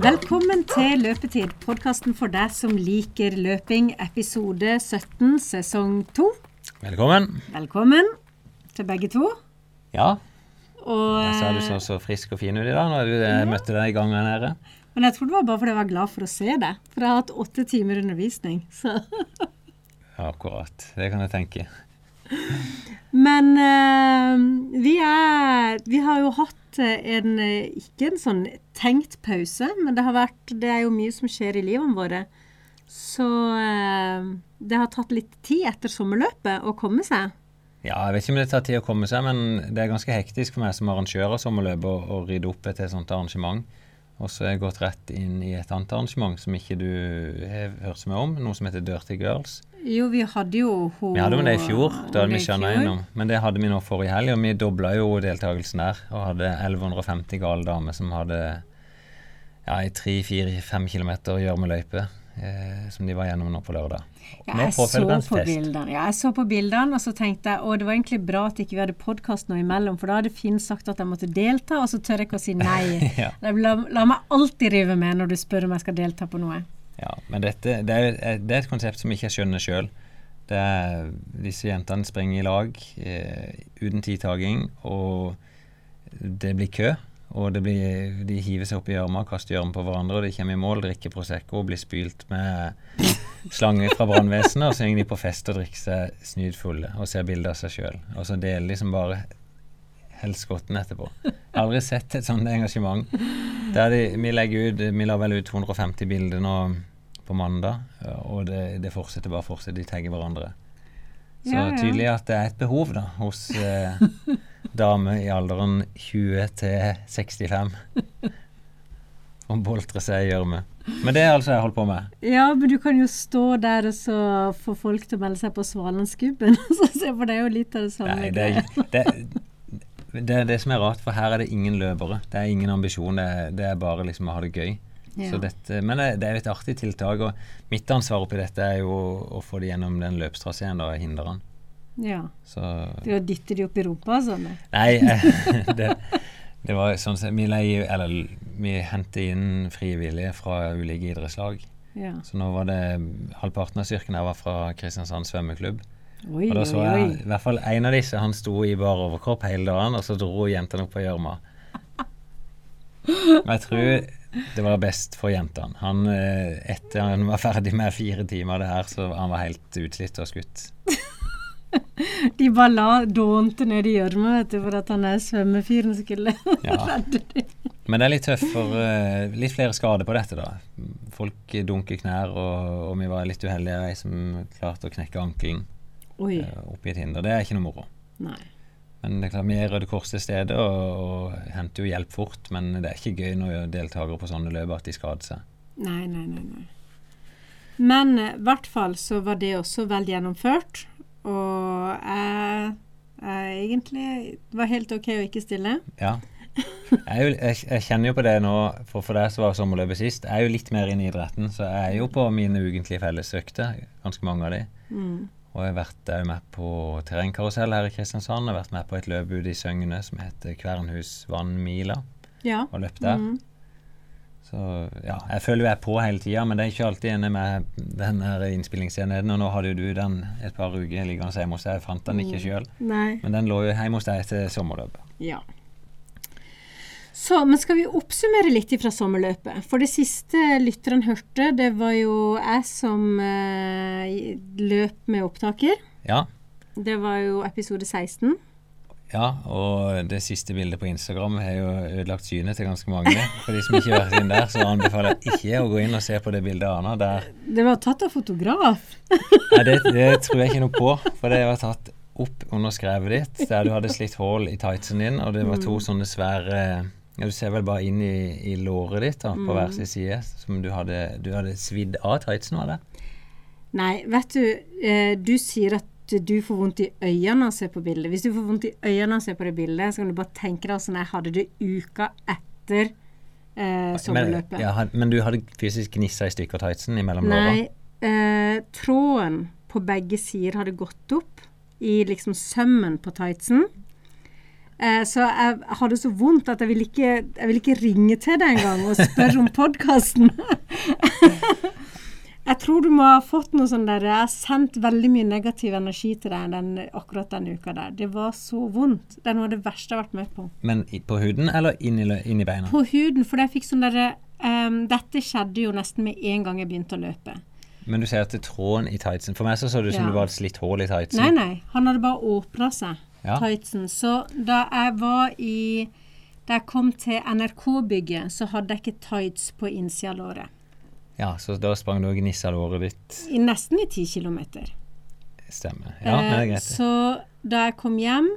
Velkommen til Løpetid, podkasten for deg som liker løping, episode 17, sesong 2. Velkommen. Velkommen til begge to. Ja, Og, jeg sa du så så frisk og fin ut i dag når du jeg møtte deg i gangen her nede. men jeg tror det var bare fordi jeg var glad for å se deg. For jeg har hatt åtte timer undervisning. Så. Akkurat. Det kan jeg tenke. Men eh, vi er Vi har jo hatt eh, en eh, Ikke en sånn tenkt pause, men det vært Det er jo mye som skjer i livene våre. Så eh, det har tatt litt tid etter sommerløpet å komme seg. Ja, jeg vet ikke om det tar tid å komme seg, men det er ganske hektisk for meg som arrangør av sommerløpet å, å rydde opp etter et sånt arrangement. Og så er jeg gått rett inn i et annet arrangement som ikke du har hørt så mye om, noe som heter Dirty Girls. Jo, vi hadde jo hun Vi hadde jo det i fjor, da hadde vi ikke skjønna fjor. Men det hadde vi nå forrige helg, og vi dobla jo deltakelsen der. Og hadde 1150 gale damer som hadde ja, i 3-4-5 kilometer gjørmeløype. Eh, som de var gjennom nå på lørdag. Ja, jeg så på bildene, ja, jeg så på bildene, og så tenkte jeg å, det var egentlig bra at ikke vi hadde podkast nå imellom, for da hadde Finn sagt at jeg måtte delta, og så tør jeg ikke å si nei. Ja. La, la meg alltid rive med når du spør om jeg skal delta på noe. Ja, men dette, det, er, det er et konsept som ikke jeg skjønner sjøl. Disse jentene springer i lag eh, uten tidtaking, og det blir kø. Og blir, de hiver seg opp i gjørma, kaster gjørme på hverandre, og de kommer i mål, drikker Prosecco blir spylt med slange fra brannvesenet, og så går de på fest og drikker seg snydfulle og ser bilder av seg sjøl. Og så deler de som bare helskotten etterpå. Aldri sett et sånt engasjement. De, vi ut, vi la vel ut 250 bilder nå på mandag, og det, det fortsetter bare fortsetter. De tagger hverandre. Så Ja, ja. tydelig at det er et behov da, hos eh, damer i alderen 20 til 65 å boltre seg i gjørme. Men det er altså jeg holder på med. Ja, men du kan jo stå der og så få folk til å melde seg på Svalandsgubben. Så se, for det er jo litt av det samme. Nei, det, det, det er det som er rart, for her er det ingen løpere. Det er ingen ambisjon, det er, det er bare liksom å ha det gøy. Ja. Så dette, men det, det er et artig tiltak, og mitt ansvar oppi dette er jo å få det gjennom den løpstraseen og hindre den. Ja. Så Det å dytte de opp i rumpa sånn. Nei, det, det var sånn som vi leier Eller vi henter inn frivillige fra ulike idrettslag. Ja. Så nå var det halvparten av styrken her var fra Kristiansand svømmeklubb. Oi, Og da så jeg i hvert fall en av disse, han sto i bar overkropp hele dagen, og så dro jentene opp på gjørma. Men jeg tror det var best for jentene. Han, eh, etter han var ferdig med fire timer det her, så han var helt utslitt og skutt. De bare la dånte ned i gjørma vet du, for at han er svømmefyren skulle Ja. redde dem. Men det er litt tøft for uh, litt flere skader på dette, da. Folk dunker knær, og, og vi var litt uheldige, ei som klarte å knekke ankelen Oi. eh, oppi et hinder. Det er ikke noe moro. Nei. Men det er klart, vi er Røde Kors til stede og, og henter jo hjelp fort. Men det er ikke gøy når deltakere på sånne løp at de skader seg. Nei, nei, nei. nei. Men eh, i hvert fall så var det også vel gjennomført. Og jeg, jeg egentlig var helt OK å ikke stille. Ja. Jeg, jo, jeg, jeg kjenner jo på det nå, for for deg som var sommerløpet sist. Jeg er jo litt mer inne i idretten, så jeg er jo på mine ukentlige fellesøkter. Ganske mange av de. Mm. Og jeg har vært jeg med på terrengkarusell her i Kristiansand. Jeg har vært med på et løp ute i Søgne som heter Kvernhusvannmila, Ja. og løpt der. Mm. Så ja, jeg føler jo jeg er på hele tida, men det er ikke alltid enig med den innspillingsenheten. Og nå hadde jo du den et par uker liggende hjemme hos deg. Jeg fant den ikke sjøl, Nei. men den lå jo hjemme hos deg etter sommerløpet. Ja. Så, men skal vi oppsummere litt fra sommerløpet? For det siste lytteren hørte, det var jo jeg som eh, løp med opptaker. Ja, Det var jo episode 16. ja, og det siste bildet på Instagram har jo ødelagt synet til ganske mange. For de som ikke har vært inn der, så anbefaler jeg ikke å gå inn og se på det bildet av Anna. Der Det var tatt av fotograf. Nei, det, det tror jeg ikke noe på, for det var tatt opp under skrevet ditt, der du hadde slitt hull i tightsen din, og det var to sånne svære ja, Du ser vel bare inn i, i låret ditt da, på hver sin side, som du hadde, du hadde svidd av tightsen, var det? Nei, vet du, eh, du sier at du får vondt i øynene av å se på bildet. Hvis du får vondt i øynene av å se på det bildet, så kan du bare tenke deg hvordan jeg hadde det uka etter eh, Men, ja, men du hadde fysisk gnissa i stykker tightsen imellom låra? Nei, eh, tråden på begge sider hadde gått opp i liksom sømmen på tightsen. Eh, så jeg hadde så vondt at jeg ville ikke, jeg ville ikke ringe til deg engang og spørre om podkasten. jeg tror du må ha fått noe sånn der Jeg har sendt veldig mye negativ energi til deg den, akkurat den uka der. Det var så vondt. Det er noe av det verste jeg har vært med på. Men på huden eller inni inn i beina? På huden, for jeg fikk sånn derre um, Dette skjedde jo nesten med en gang jeg begynte å løpe. Men du sier at det er tråden i tightsen. For meg så så det ut som Ja. du var et slitt hull i tightsen. Nei, nei. Han hadde bare åpna seg, Ja. tightsen. Så da jeg var i Da jeg kom til NRK-bygget, så hadde jeg ikke tights på innsida av låret. Ja, så da sprang du og gnissa låret ditt. I nesten i ti kilometer. Stemmer. Ja, det er Eh, greit. Så da jeg kom hjem,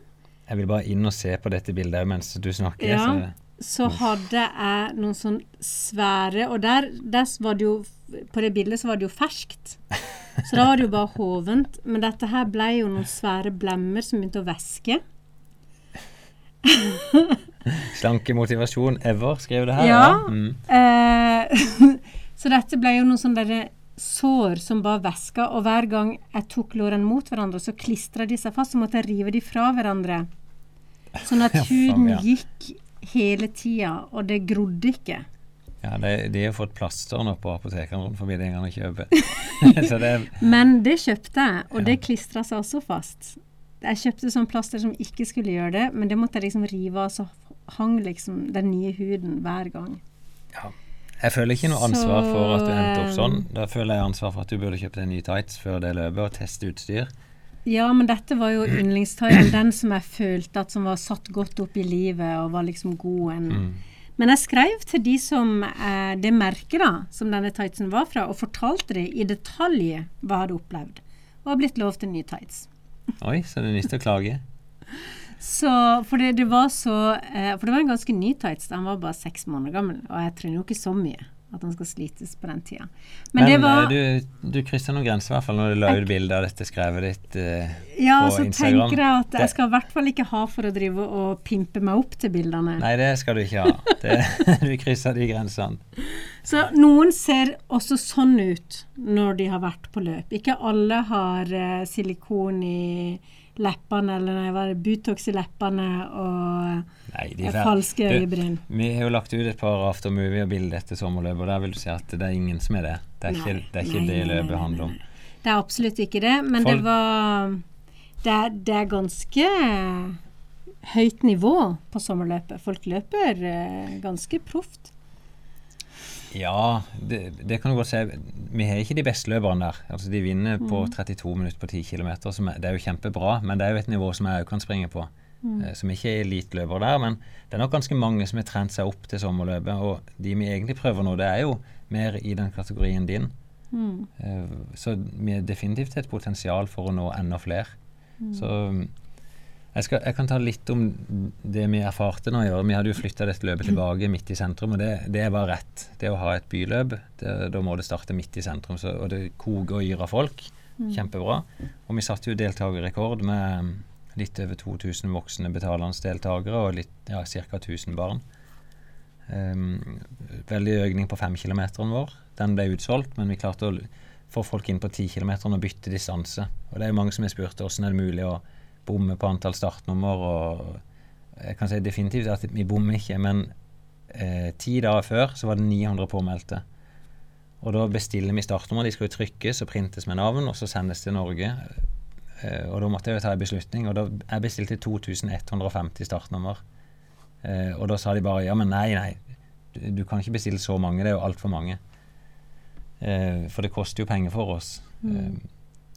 Jeg vil bare inn og se på dette bildet mens du snakker. Ja. Så, så hadde jeg noen sånn svære Og der, der var det jo På det bildet så var det jo ferskt. Så da var det jo bare hovent. Men dette her ble jo noen svære blemmer som begynte å væske. slanke motivasjon ever, skrev det her. Ja. Mm. Eh, så dette ble jo noen sånne sår som bare væska, og hver gang jeg tok lårene mot hverandre, så klistra de seg fast, så måtte jeg rive de fra hverandre. Sånn at Ja, huden ja. gikk hele tida, og det grodde ikke. Ja, de, de har fått plaster nå på apotekene rundt forbi de kjøper. så det Men det kjøpte jeg, og Ja. det klistra seg også fast. Jeg kjøpte sånn plaster som ikke skulle gjøre det, men det måtte jeg liksom rive av, så hang liksom den nye huden hver gang. Ja. Jeg føler ikke noe ansvar Så, for at du endte opp sånn. eh, Da føler jeg ansvar for at du burde kjøpt en ny tights før det løpet og teste utstyr. Ja, men dette var jo yndlingstøyen, den som jeg følte at som var satt godt opp i livet og var liksom god en Mm. Men jeg skrev til de som eh, det merket da, som denne tightsen var fra, og fortalte dem i detalj hva jeg hadde opplevd, og har blitt lovt en ny tights. Oi, så det nytter å klage. Så, for det, det var så eh, For det var en ganske ny tights. Han var bare seks måneder gammel, og jeg trener jo ikke så mye at han skal slites på den tida. Men, Men, det var eh, du, du krysser noen grenser, i hvert fall når du la ut bilde av dette skrevet ditt. uh, Ja, på så tenker jeg at jeg skal i hvert fall ikke ha for å drive og pimpe meg opp til bildene. Nei, det skal du ikke ha. Det, du krysser de grensene. Så noen ser også sånn ut når de har vært på løp. Ikke alle har uh, silikon i leppene, eller nei, hva er det, Butox i leppene og Nei, falske øyebryn. Vi har jo lagt ut et par After Movie og bilder etter sommerløpet, og der vil du si at det er ingen som er det. Det er Nei, ikke det, er ikke nei, det løpet handler om. Det er absolutt ikke det, men Folk- det var det det er ganske høyt nivå på sommerløpet. Folk løper eh, ganske proft. Ja, det, det kan du godt si. Vi har ikke de beste løperne der. Altså, de vinner på Mm. 32 minutter på 10 km. Det er jo kjempebra, men det er jo et nivå som jeg òg kan springe på. Mm. eh, Som ikke er eliteløpere der, men det er nok ganske mange som har trent seg opp til sommerløpet. Og de vi egentlig prøver nå, det er jo mer i den kategorien din. Mm. Eh, Så vi har definitivt et potensial for å nå enda flere. Mm. Så jeg, skal, jeg kan ta litt om det vi erfarte nå i år. Vi hadde jo flytta dette løpet tilbake midt i sentrum, og det, det var rett. Det å ha et byløp, det, da må det starte midt i sentrum. Så, og det koker og av folk. Kjempebra. Og vi satte jo deltakerrekord med mm, litt over 2000 voksne betalende deltakere og litt, ja, ca. 1000 barn. Um, veldig økning på 5 km vår. Den ble utsolgt, men vi klarte å få folk inn på 10 km og bytte distanse. Og det er jo mange som har spurt hvordan er det mulig å bomme på antall startnummer. og Jeg kan si definitivt at vi bommer ikke, men eh, ti dager før så var det 900 påmeldte. Og da bestiller vi startnummer. De skal jo trykkes og printes med navn, og så sendes til Norge. Eh, og da måtte jeg jo ta en beslutning, og da jeg bestilte 2150 startnummer. Eh, og da sa de bare ja, men nei, nei, du, du kan ikke bestille så mange, det er jo altfor mange. Eh, for det koster jo penger for oss. Eh,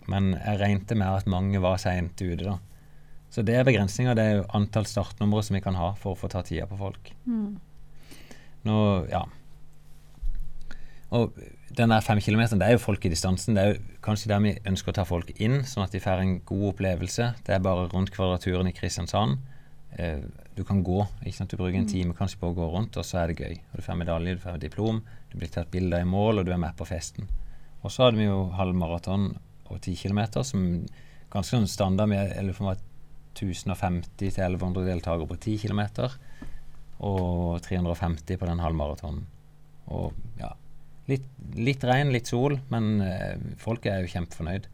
men jeg regnet med at mange var seint ute, da. Så det er begrensninga. Det er antall startnumre som vi kan ha for å få ta tida på folk. Mm. Nå, ja. Og den der fem kilometeren, det er jo folk i distansen. Det er jo kanskje der vi ønsker å ta folk inn, sånn at de får en god opplevelse. Det er bare rundt Kvadraturen i Kristiansand. Eh, du kan gå. ikke sant? Du bruker en time kanskje på å gå rundt, og så er det gøy. Og Du får medalje, du får diplom, du blir tatt bilder i mål, og du er med på festen. Og så hadde vi jo halvmaraton og ti kilometer, som ganske sånn standard med eller for meg 1050 til 1100 deltakere på 10 km, og 350 på den halvmaratonen. Og ja, litt, litt regn, litt sol, men eh, folk er jo kjempefornøyd.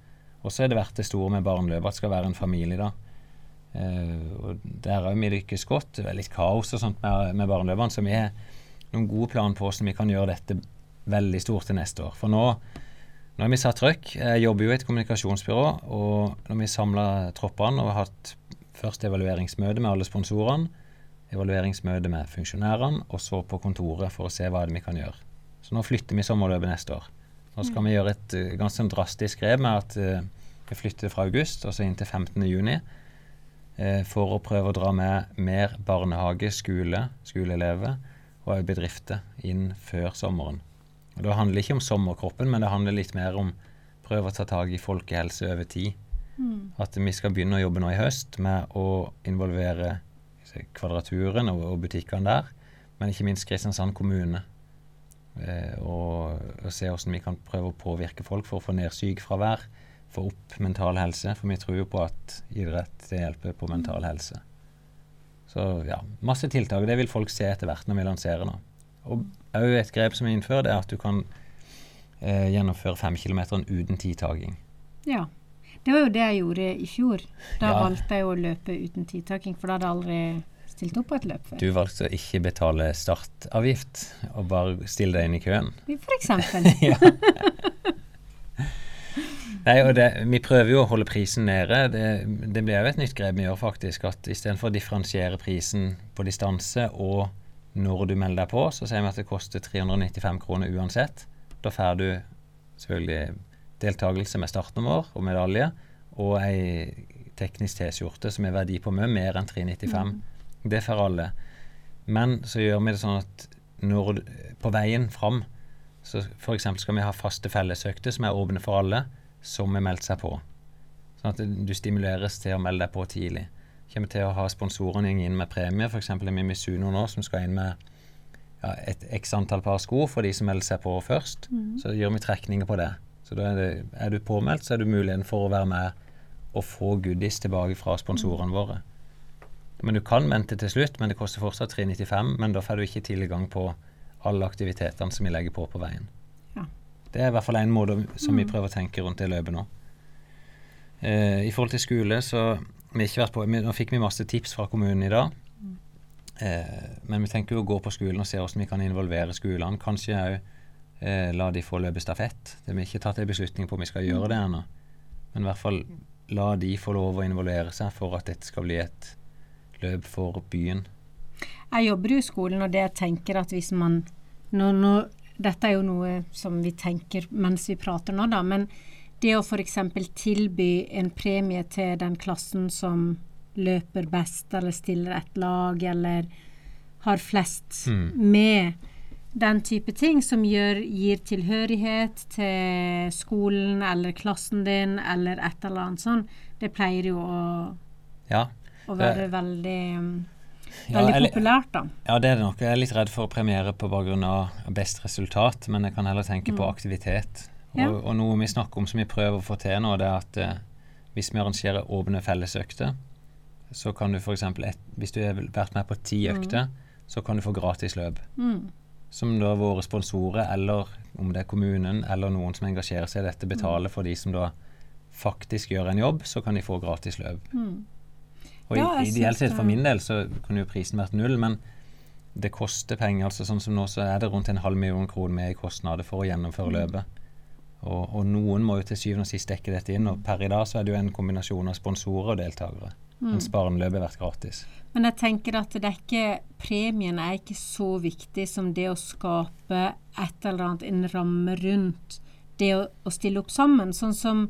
Og så er det verdt det store med barneløpet, at skal være en familie, da. Eh, og der har vi lykkes godt. Det er litt kaos og sånt med, med barneløpene, så vi har noen gode planer på hvordan vi kan gjøre dette veldig stort til neste år. For nå, nå har vi satt trøkk. Jeg jobber jo i et kommunikasjonsbyrå, og når vi samla troppene og har hatt først evalueringsmøte med alle sponsorene, evalueringsmøte med funksjonærene, og så på kontoret for å se hva det vi kan gjøre. Så nå flytter vi sommerløpet neste år. Nå skal vi gjøre et uh, ganske drastisk grep med at uh, vi flytter fra august og så inn til 15. juni. Uh, for å prøve å dra med mer barnehage, skole, skoleelever og bedrifter inn før sommeren. Og Det handler ikke om sommerkroppen, men det handler litt mer om prøve å ta tak i folkehelse over tid. Mm. At vi skal begynne å jobbe nå i høst med å involvere Kvadraturen og, og butikkene der, men ikke minst Kristiansand kommune. Eh, og, og, se hvordan vi kan prøve å påvirke folk for å få ned sykefravær, få opp mental helse. For vi tror jo på at idrett det hjelper på mental helse. Så ja, masse tiltak. Det vil folk se etter hvert når vi lanserer nå. Og òg et grep som vi innfører, det er at du kan eh, gjennomføre fem kilometer uten tidtaking. Ja. Det var jo det jeg gjorde i fjor. Da ja. valgte jeg å løpe uten tidtaking, for da hadde jeg aldri stilt opp på et løp før. Du valgte å ikke betale startavgift, og bare stille deg inn i køen? For eksempel. Nei, og det, Vi prøver jo å holde prisen nede. Det, det blir jo et nytt grep vi gjør, faktisk. at Istedenfor å differensiere prisen på distanse og når du melder deg på, så sier vi at det koster 395 kroner uansett. Da får du selvfølgelig deltakelse med startnummer og medalje, og ei teknisk T-skjorte som er verdi på mye mer enn 395. Mm. Det får alle. Men så gjør vi det sånn at når, på veien fram så f.eks. skal vi ha faste fellesøkter som er åpne for alle, som har meldt seg på. Sånn at du stimuleres til å melde deg på tidlig kommer til å ha sponsorene inn med premie. F.eks. er vi Misuno nå som skal inn med ja, et x antall par sko for de som melder seg på først. Mm. Så gjør vi trekninger på det. Så da er, det, er, du påmeldt, så er du muligheten for å være med og få goodies tilbake fra sponsorene mm. våre. Men du kan vente til slutt, men det koster fortsatt 395. Men da får du ikke tilgang på alle aktivitetene som vi legger på på veien. Ja. Det er i hvert fall en måte som mm. vi prøver å tenke rundt det løpet nå. Eh, I forhold til skole så vi ikke vært på, Nå fikk vi masse tips fra kommunen i dag. Eh, men vi tenker jo å gå på skolen og se hvordan vi kan involvere skolene. Kanskje òg eh, la de få løpe stafett. Det har ikke tatt en beslutning på om vi skal gjøre det ennå. Men i hvert fall la de få lov å involvere seg for at dette skal bli et løp for byen. Jeg jobber jo i skolen, og det jeg tenker at hvis man nå, nå, Dette er jo noe som vi tenker mens vi prater nå, da. men det å f.eks. tilby en premie til den klassen som løper best, eller stiller et lag, eller har flest mm. med den type ting som gjør, gir tilhørighet til skolen eller klassen din eller et eller annet sånn, det pleier jo å, ja, å være veldig Veldig ja, populært, da. Ja, det er det nok. Jeg er litt redd for å premiere på bakgrunn av best resultat, men jeg kan heller tenke mm. på aktivitet. Ja. Og, og, noe vi snakker om som vi prøver å få til nå, det er at eh, hvis vi arrangerer åpne fellesøkter, så kan du f.eks. Hvis du har vært med på ti mm. økter, mm. så kan du få gratis løp. Mm. Som da våre sponsorer, eller om det er kommunen eller noen som engasjerer seg i dette, betaler mm. for de som da faktisk gjør en jobb, så kan de få gratis løp. Mm. Og ja, ideelt sett for min del så kunne jo prisen vært null, men det koster penger. altså Sånn som nå så er det rundt en halv million kroner mer i kostnader for å gjennomføre mm. løpet. Og, og, noen må jo til syvende og sist dekke dette inn. Og per i dag så er det jo en kombinasjon av sponsorer og deltakere. Mm. Mens barneløpet vært gratis. Men jeg tenker at det er ikke, premien er ikke så viktig som det å skape et eller annet, en ramme rundt det å, å stille opp sammen. Sånn som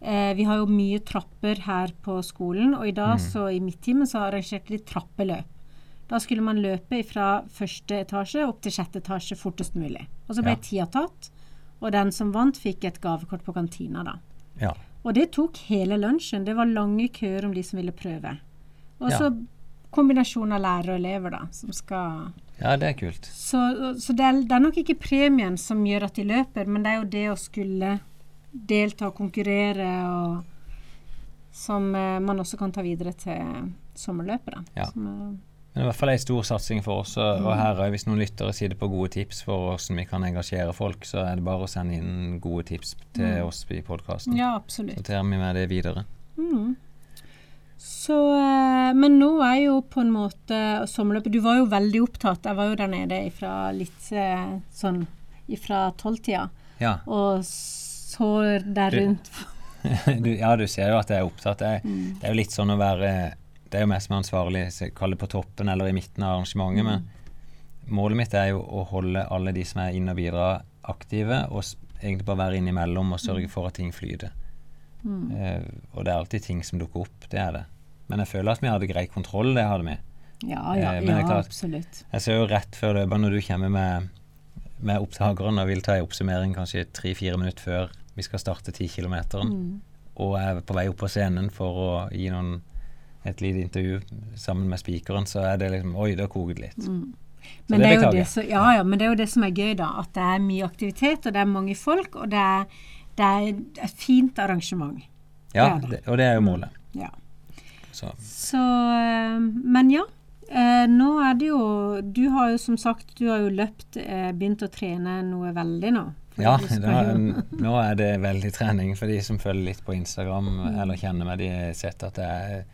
eh, Vi har jo mye trapper her på skolen, og i dag, mm. så i midttimen, så arrangerte de trappeløp. Da skulle man løpe fra første etasje opp til sjette etasje fortest mulig. Og så ble ja. tida tatt. Og den som vant, fikk et gavekort på kantina, da. Ja. Og det tok hele lunsjen. Det var lange køer om de som ville prøve. Og så ja. kombinasjon av lærere og elever, da, som skal Ja, det er kult. Så, så det, er, det, er, nok ikke premien som gjør at de løper, men det er jo det å skulle delta og konkurrere og Som eh, man også kan ta videre til sommerløpet, da. Ja. Som, eh, men i hvert fall en stor satsing for oss. Og, og her, hvis noen lyttere sitter på gode tips for hvordan vi kan engasjere folk, så er det bare å sende inn gode tips til mm. oss i podkasten. Ja, absolutt. Så tar vi med det videre. Mm. Så uh, men nå er jo på en måte sommerløpet Du var jo veldig opptatt. Jeg var jo der nede fra litt eh, sånn fra tolvtida Ja. og så der rundt. du, ja, du ser jo at jeg er opptatt. Det, er- Mm. det er jo litt sånn å være Det er jo meg som er ansvarlig, kall det på toppen eller i midten av arrangementet, men målet mitt er jo å holde alle de som er inne og bidrar, aktive, og egentlig bare være innimellom og sørge for at ting flyter. Mm. Uh, og det er alltid ting som dukker opp, det er det. Men jeg føler at vi hadde grei kontroll, det hadde vi. Ja, ja, uh, ja absolutt. Jeg ser jo rett før løpet når du kommer med, med opptakeren og vil ta en oppsummering kanskje tre-fire minutter før vi skal starte ti kilometeren, Mm. og er på vei opp på scenen for å gi noen et lite intervju sammen med spikeren, så er det liksom Oi, det har koket litt. Mm. Men det det, er det som, ja, ja, men det er jo det som er gøy, da. At det er mye aktivitet, og det er mange folk, og det er, det er et fint arrangement. Ja, er og det er jo målet. Ja. Så Så eh, Men ja. Eh, nå er det jo Du har jo som sagt du har jo løpt, eh, begynt å trene noe veldig nå. Ja, da, nå, er det veldig trening. For de som følger litt på Instagram Mm. eller kjenner meg, de har sett at det satt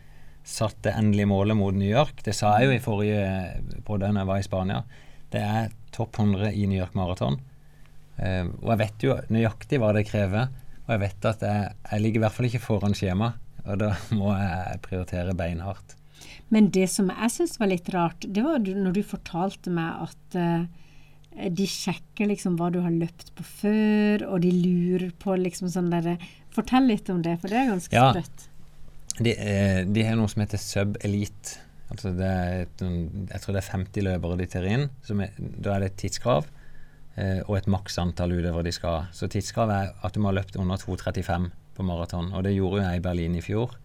det endelige målet mot New York. Det sa jeg jo i forrige på da jeg var i Spania. Det er topp 100 i New York Marathon. Uh, og jeg vet jo nøyaktig hva det krever. Og jeg vet at jeg, jeg ligger i hvert fall ikke foran skjema. Og da må jeg prioritere beinhardt. Men det som jeg syns var litt rart, det var når du fortalte meg at uh, de sjekker liksom hva du har løpt på før, og de lurer på liksom sånn derre Fortell litt om det, for det er ganske Ja. sprøtt. Eh, de har noe som heter Sub Elite. Altså det er et, jeg tror det er 50 løpere de tar inn. Er, da er det et tidskrav eh, og et maksantall utøvere de skal ha. Så tidskravet er at du må ha løpt under 2,35 på maraton. Og det gjorde jo jeg i Berlin i fjor.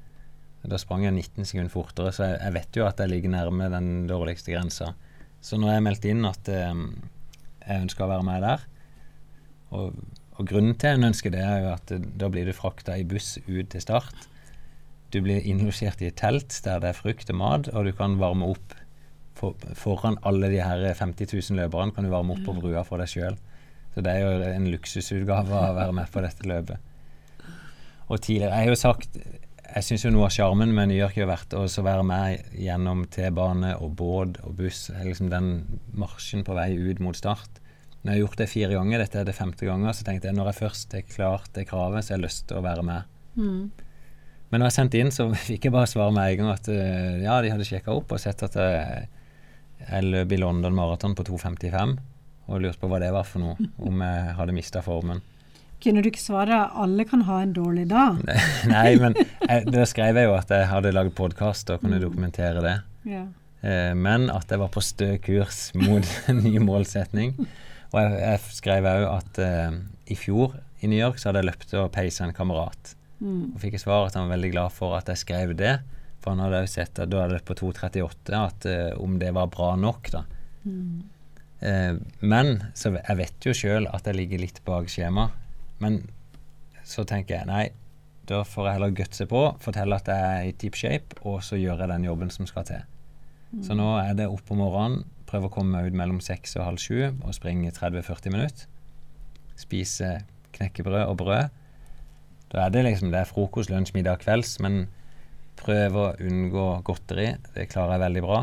Da sprang jeg 19 sekunder fortere, så jeg, jeg vet jo at jeg ligger nærme den dårligste grensa. Så når jeg meldte inn at eh, jeg ønsker å være med der og, og grunnen til en ønsker det, er jo at eh, da blir du frakta i buss ut til start. Du blir innlosjert i et telt der det er frukt og mat, og du kan varme opp for, foran alle de her 50 000 løperne. kan du varme opp på brua for deg sjøl. Så det er jo en luksusutgave å være med på dette løpet. Og tidligere Jeg har jo sagt Jeg syns jo noe av sjarmen med New York har vært å være med gjennom T-bane og båt og buss. Liksom den marsjen på vei ut mot start. Når jeg har gjort det fire ganger, dette er det femte ganger, så tenkte jeg når jeg først er klart det kravet, så har jeg lyst til å være med. Mm. Men når jeg sendte inn, så fikk jeg bare svare med en gang at eh, ja, de hadde sjekka opp og sett at jeg, jeg løp i London Marathon på 2,55 og lurte på hva det var for noe, om jeg hadde mista formen. Kunne du ikke svare 'alle kan ha en dårlig dag'? Nei, men jeg, da skrev jeg jo at jeg hadde lagd podkast og kunne dokumentere det. Ja. Eh, men at jeg var på stø kurs mot en ny målsetning. Og jeg, jeg skrev òg at eh, i fjor i New York så hadde jeg løpt og peisa en kamerat. Mm. Og fikk jeg svar at han var veldig glad for at jeg skrev det. For han hadde jo sett at da hadde det på 2,38, at uh, om det var bra nok, da. Mm. Uh, men så jeg vet jo sjøl at jeg ligger litt bak skjema. Men så tenker jeg nei, da får jeg heller gutse på, fortelle at jeg er i tip shape, og så gjør jeg den jobben som skal til. Så nå er det opp om morgenen, prøve å komme meg ut mellom seks og halv sju og springe 30-40 minutter. Spise knekkebrød og brød. Da er det liksom det er frokost, lunsj, middag, kvelds, men prøve å unngå godteri. Det klarer jeg veldig bra.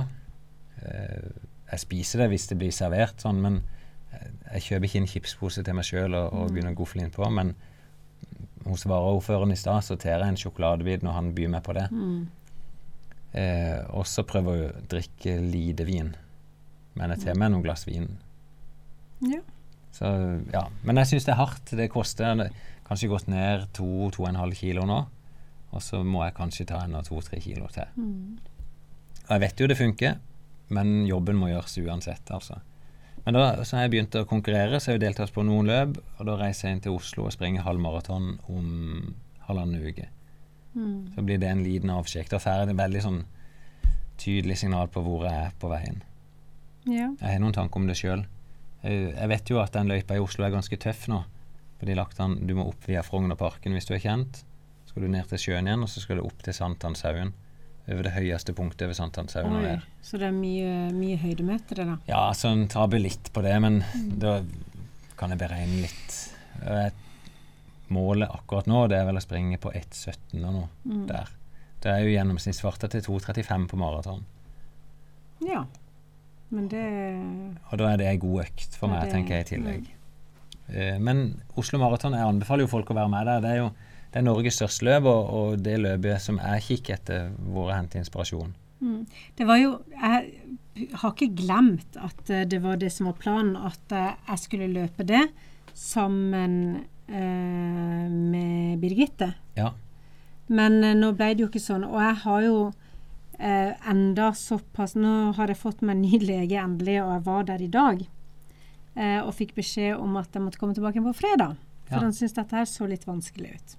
Eh, jeg spiser det hvis det blir servert sånn, men jeg kjøper ikke en chipspose til meg sjøl og, og begynner å gofle innpå. Men hos varaordføreren i stad sorterer jeg en sjokoladebit når han byr meg på det. Mm. Eh, og så prøver jeg å drikke lite vin. Men jeg tar med noen glass vin. Ja. Så ja. Men jeg syns det er hardt. Det koster kanskje gått ned to-to-og-en-halv kilo nå. Og så må jeg kanskje ta en og to-tre kilo til. Mm. Og jeg vet jo det funker, men jobben må gjøres uansett, altså. Men da så har jeg begynt å konkurrere, så har jeg deltatt på noen løp. Og da reiser jeg inn til Oslo og springer halvmaraton om halvannen uke. Mm. Så blir det en liten avsjekk. Da får jeg et veldig sånn tydelig signal på hvor jeg er på veien. Ja. Jeg har noen tanker om det sjøl. Jeg vet jo at den løypa i Oslo er ganske tøff nå. For de lagt den, Du må opp via Frognerparken hvis du er kjent. Så skal du ned til sjøen igjen, og så skal du opp til Sankthanshaugen. Over det høyeste punktet ved Sankthanshaugen. Oi. Så det er mye, mye det da. Ja, så en taper litt på det, men da kan jeg beregne litt. Målet akkurat nå det er vel å springe på 1,17 og noe Mm. der. Det er jo gjennomsnittsfarta til 2,35 på maraton. Ja. Men det Og da er det ei god økt for meg, det- tenker jeg i tillegg. Eh, Men Oslo Maraton, jeg anbefaler jo folk å være med der. Det er jo det er Norges største løp, og, og det løpet som jeg kikker etter hvor jeg henter inspirasjon. Mm. Det var jo Jeg har ikke glemt at eh, det var det som var planen, at eh, jeg skulle løpe det sammen eh, med Birgitte. Ja. Men eh, nå ble det jo ikke sånn. Og jeg har jo eh, enda såpass Nå har jeg fått meg ny lege endelig, og jeg var der i dag. Eh, og fikk beskjed om at jeg måtte komme tilbake på fredag. For Ja. han syntes dette her så litt vanskelig ut.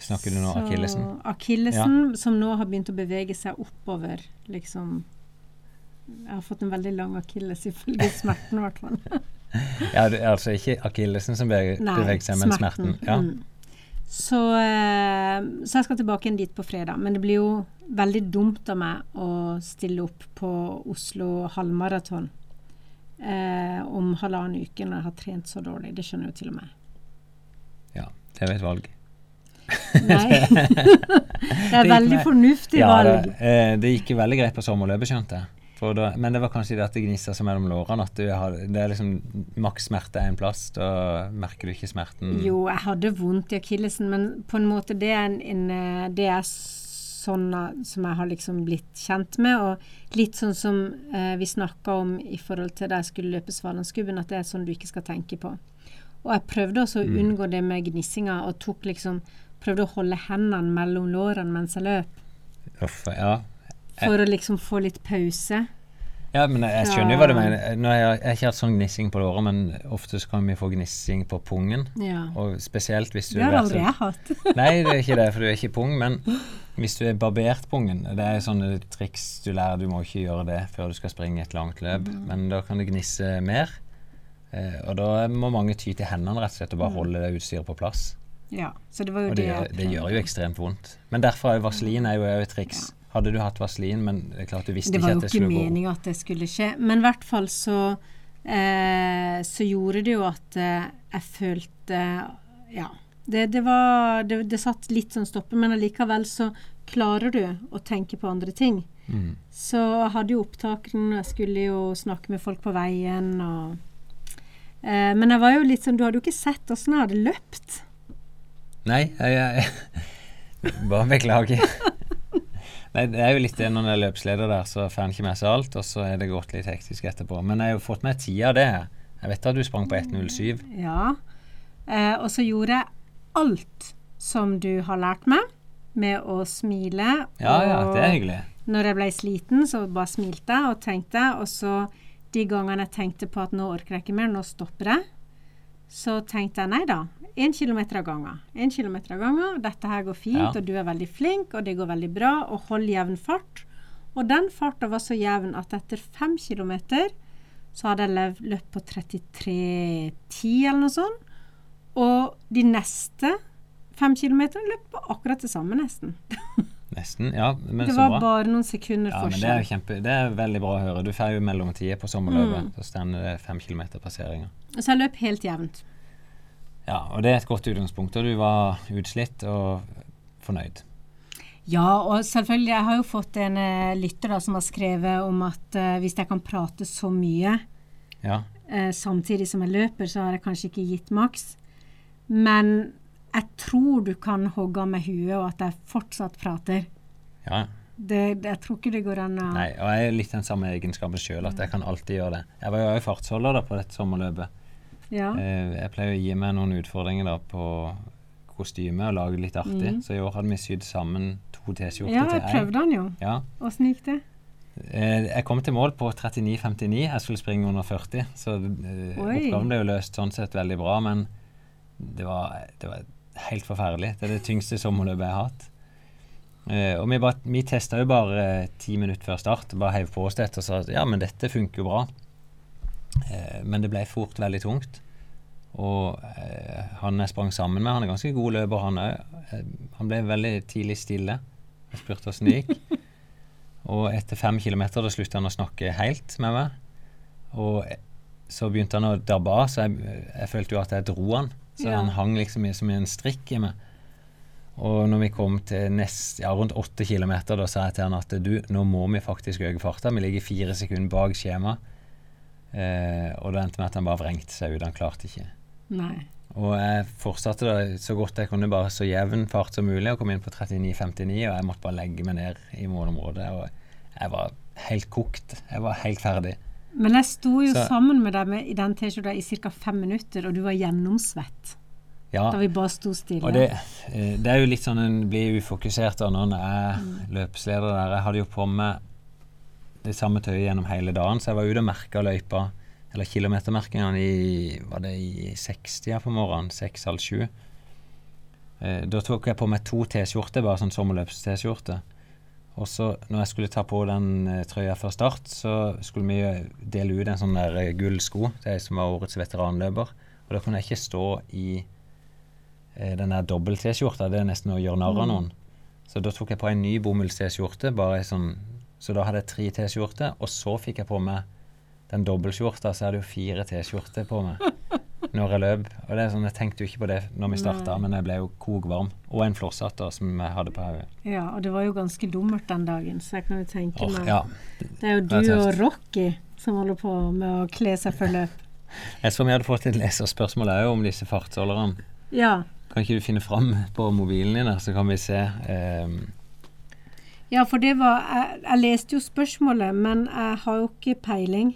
Snakker du nå Så- akillesen? Akillesen, som nå har begynt å bevege seg oppover, liksom Jeg har fått en veldig lang akilles ifølge smerten, i hvert fall. Ja, det er altså ikke akillesen som beveger, beveger seg, men smerten. Ja. Mm. Så, eh, så jeg skal tilbake igjen dit på fredag. Men det blir jo veldig dumt av meg å stille opp på Oslo halvmaraton eh, om halvannen uke når jeg har trent så dårlig. Det skjønner jo til og med. ja. Det er jo et valg. Nei. det er veldig fornuftig Ja, valg. det, eh, det gikk veldig greit på sommerløpet, skjønte jeg. Da, men det var kanskje det at det gnissa seg mellom lårene. At du har, det er liksom maks smerte én plass. Da merker du ikke smerten. Jo, jeg hadde vondt i akillesen, men på en måte det er, en, en, eh, det er sånn eh, som jeg har liksom blitt kjent med, og litt sånn som eh, vi snakka om i forhold til da jeg skulle løpe Svalandsgubben, at det er sånn du ikke skal tenke på. Og jeg prøvde også å Mm. unngå det med gnissinga, og tok liksom prøvde å holde hendene mellom lårene mens jeg løp, Uff, ja. for å liksom få litt pause. Ja, men jeg, jeg skjønner jo hva du mener. Nå har jeg, jeg har ikke hatt sånn gnissing på låret, men ofte så kan vi få gnissing på pungen. Ja. Og spesielt hvis du Det har aldri jeg hatt. Nei, det er ikke det, for du er ikke pung. Men hvis du er barbert pungen Det er sånne triks du lærer. Du må ikke gjøre det før du skal springe et langt løp. Mm. Men da kan det gnisse mer. Eh, og da må mange ty til hendene rett og slett og Mm. bare holde det utstyret på plass. Ja, så det var jo Og det, det, det gjør jo ekstremt vondt. Men derfor er vaselin er jo et triks. Hadde du hatt vaselin, men det er klart du visste ikke at det skulle gå. det var jo ikke meninga at det skulle skje. Men i hvert fall så eh, Så gjorde det jo at eh, jeg følte Ja. Det, det var det, det satt litt sånn stoppe, men allikevel så klarer du å tenke på andre ting. mm. Så jeg hadde jo opptakene, jeg skulle jo snakke med folk på veien og eh, Men jeg var jo litt sånn Du hadde jo ikke sett åssen jeg hadde løpt. Nei, jeg, jeg Bare beklager. Nei, det er jo litt det når en er løpsleder der, så får en ikke med seg alt, og så er det gått litt hektisk etterpå. Men jeg har jo fått med tida det. Jeg vet at du sprang på 1.07. Ja. Eh, og så gjorde jeg alt som du har lært meg, med å smile. Ja, ja, det er hyggelig. Når jeg ble sliten, så bare smilte jeg og tenkte. Og så de gangene jeg tenkte på at nå orker jeg ikke mer, nå stopper jeg, så tenkte jeg nei da. Én kilometer av gangen. Én kilometer av gangen. Dette her går fint, Ja. og du er veldig flink, og det går veldig bra. Og hold jevn fart. Og den farta var så jevn at etter fem kilometer så hadde jeg løpt på 33,10 eller noe sånt. Og de neste fem kilometerne løp på akkurat det samme, nesten. Nesten. Ja, men det var bare noen sekunder Ja, men det er kjempe, det er veldig bra å høre. Du får jo mellomtider på sommerløpet. Mm. Så stender det fem kilometer passeringer. Så jeg løp helt jevnt. Ja, og det er et godt utgangspunkt. Og du var utslitt og fornøyd. Ja, og selvfølgelig, jeg har jo fått en uh, lytter da, som har skrevet om at uh, hvis jeg kan prate så mye Ja. uh, samtidig som jeg løper, så har jeg kanskje ikke gitt maks. Men jeg tror du kan hogge med huet, og at jeg fortsatt prater. ja. Det, det, jeg tror ikke det går an å Nei, og jeg er litt den samme egenskapen sjøl, at jeg kan alltid gjøre det. Jeg var jo også fartsholder da på dette sommerløpet. Ja. Eh, Jeg pleier å gi meg noen utfordringer da på kostyme og lage litt artig. Mm. Så i år hadde vi sydd sammen to T-skjorter ja, til jeg prøvde den jo. Ja. Åssen gikk det? Eh, Jeg kom til mål på 39,59. Jeg skulle springe under 40, så eh, Oi. oppgaven ble jo løst sånn sett veldig bra. Men det var, det var helt forferdelig. Det er det tyngste sommerløpet jeg har hatt. Uh, og vi, bare- vi testa jo bare eh, ti minutter før start. Bare heiv på oss dette og sa at ja, men dette funker jo bra. Uh, men det ble fort veldig tungt. Og han jeg sprang sammen med, han er ganske god løper, han òg. Han ble veldig tidlig stille. Jeg spurte åssen det gikk. Og etter fem kilometer da sluttet han å snakke helt med meg. Og så begynte han å dabbe av, så jeg, jeg følte jo at jeg dro han. Så Ja. han hang liksom i, som i en strikk i meg. Og når vi kom til nest, ja, rundt åtte kilometer, da sa jeg til han at du, nå må vi faktisk øke farta. Vi ligger fire sekunder bak skjema. Eh, og det endte med at han bare vrengte seg ut. Han klarte ikke. Nei. Og jeg fortsatte da så godt jeg kunne, bare så jevn fart som mulig, og kom inn på 39,59, og jeg måtte bare legge meg ned i målområdet. Og jeg var helt kokt. Jeg var helt ferdig. Men jeg sto jo Så- sammen med deg med, i den T-skjorta i ca. fem minutter, og du var gjennomsvett. Ja, Da vi bare sto stille. og det, eh, det er jo litt sånn en blir ufokusert av når en er løpsleder der. Jeg hadde jo på meg det samme tøyet gjennom hele dagen, så jeg var ute og merka løypa, eller kilometermerkingene, i var det i 60 på morgenen, 6-halv 7. Eh, da tok jeg på meg to T-skjorter, bare sånn sommerløps-T-skjorte. Og så når jeg skulle ta på den uh, trøya før start, så skulle vi jo dele ut en sånn der gull gullsko til ei som var årets veteranløper. Og da kunne jeg ikke stå i uh, den der dobbelt-T-skjorta. Det er nesten å gjøre narr av noen. Så da tok jeg på en ny bomulls-T-skjorte. bare sånn, Så da hadde jeg tre T-skjorter, og så fikk jeg på meg den dobbeltskjorta, så hadde jeg jo fire T-skjorter på meg når jeg løp. Og det er sånn, Jeg tenkte jo ikke på det når vi starta, men jeg ble jo kokvarm. Og en flosshatt som jeg hadde på hodet. Ja, og det var jo ganske dummert den dagen, så jeg kan jo tenke meg ja. Det er jo du og. Rocky som holder på med å kle seg for løp. Jeg så vi hadde fått et leserspørsmål òg om disse fartsholderne. Ja. Kan ikke du finne fram på mobilen din, så kan vi se. Um, ja, for det var jeg, jeg leste jo spørsmålet, men jeg har jo ikke peiling.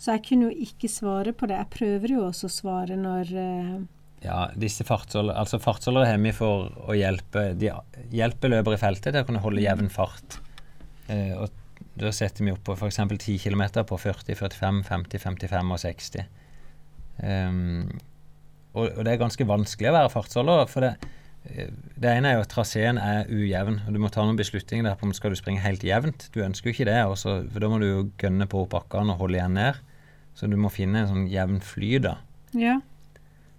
Så jeg kunne jo ikke svare på det. Jeg prøver jo også å svare når uh, Ja, disse fartsholdere Altså fartsholdere har vi for å hjelpe De hjelper løpere i feltet til å kunne holde jevn fart. Eh, og da setter vi opp på f.eks. 10 km på 40, 45, 50, 55 og 60. Um, og, og det er ganske vanskelig å være fartsholder, for det, eh, det ene er jo at traseen er ujevn, og du må ta noen beslutninger der på om skal du springe helt jevnt. Du ønsker jo ikke det, også, for da må du jo gønne på bakkene og holde igjen ned. Så du må finne en sånn jevn fly, da. Ja.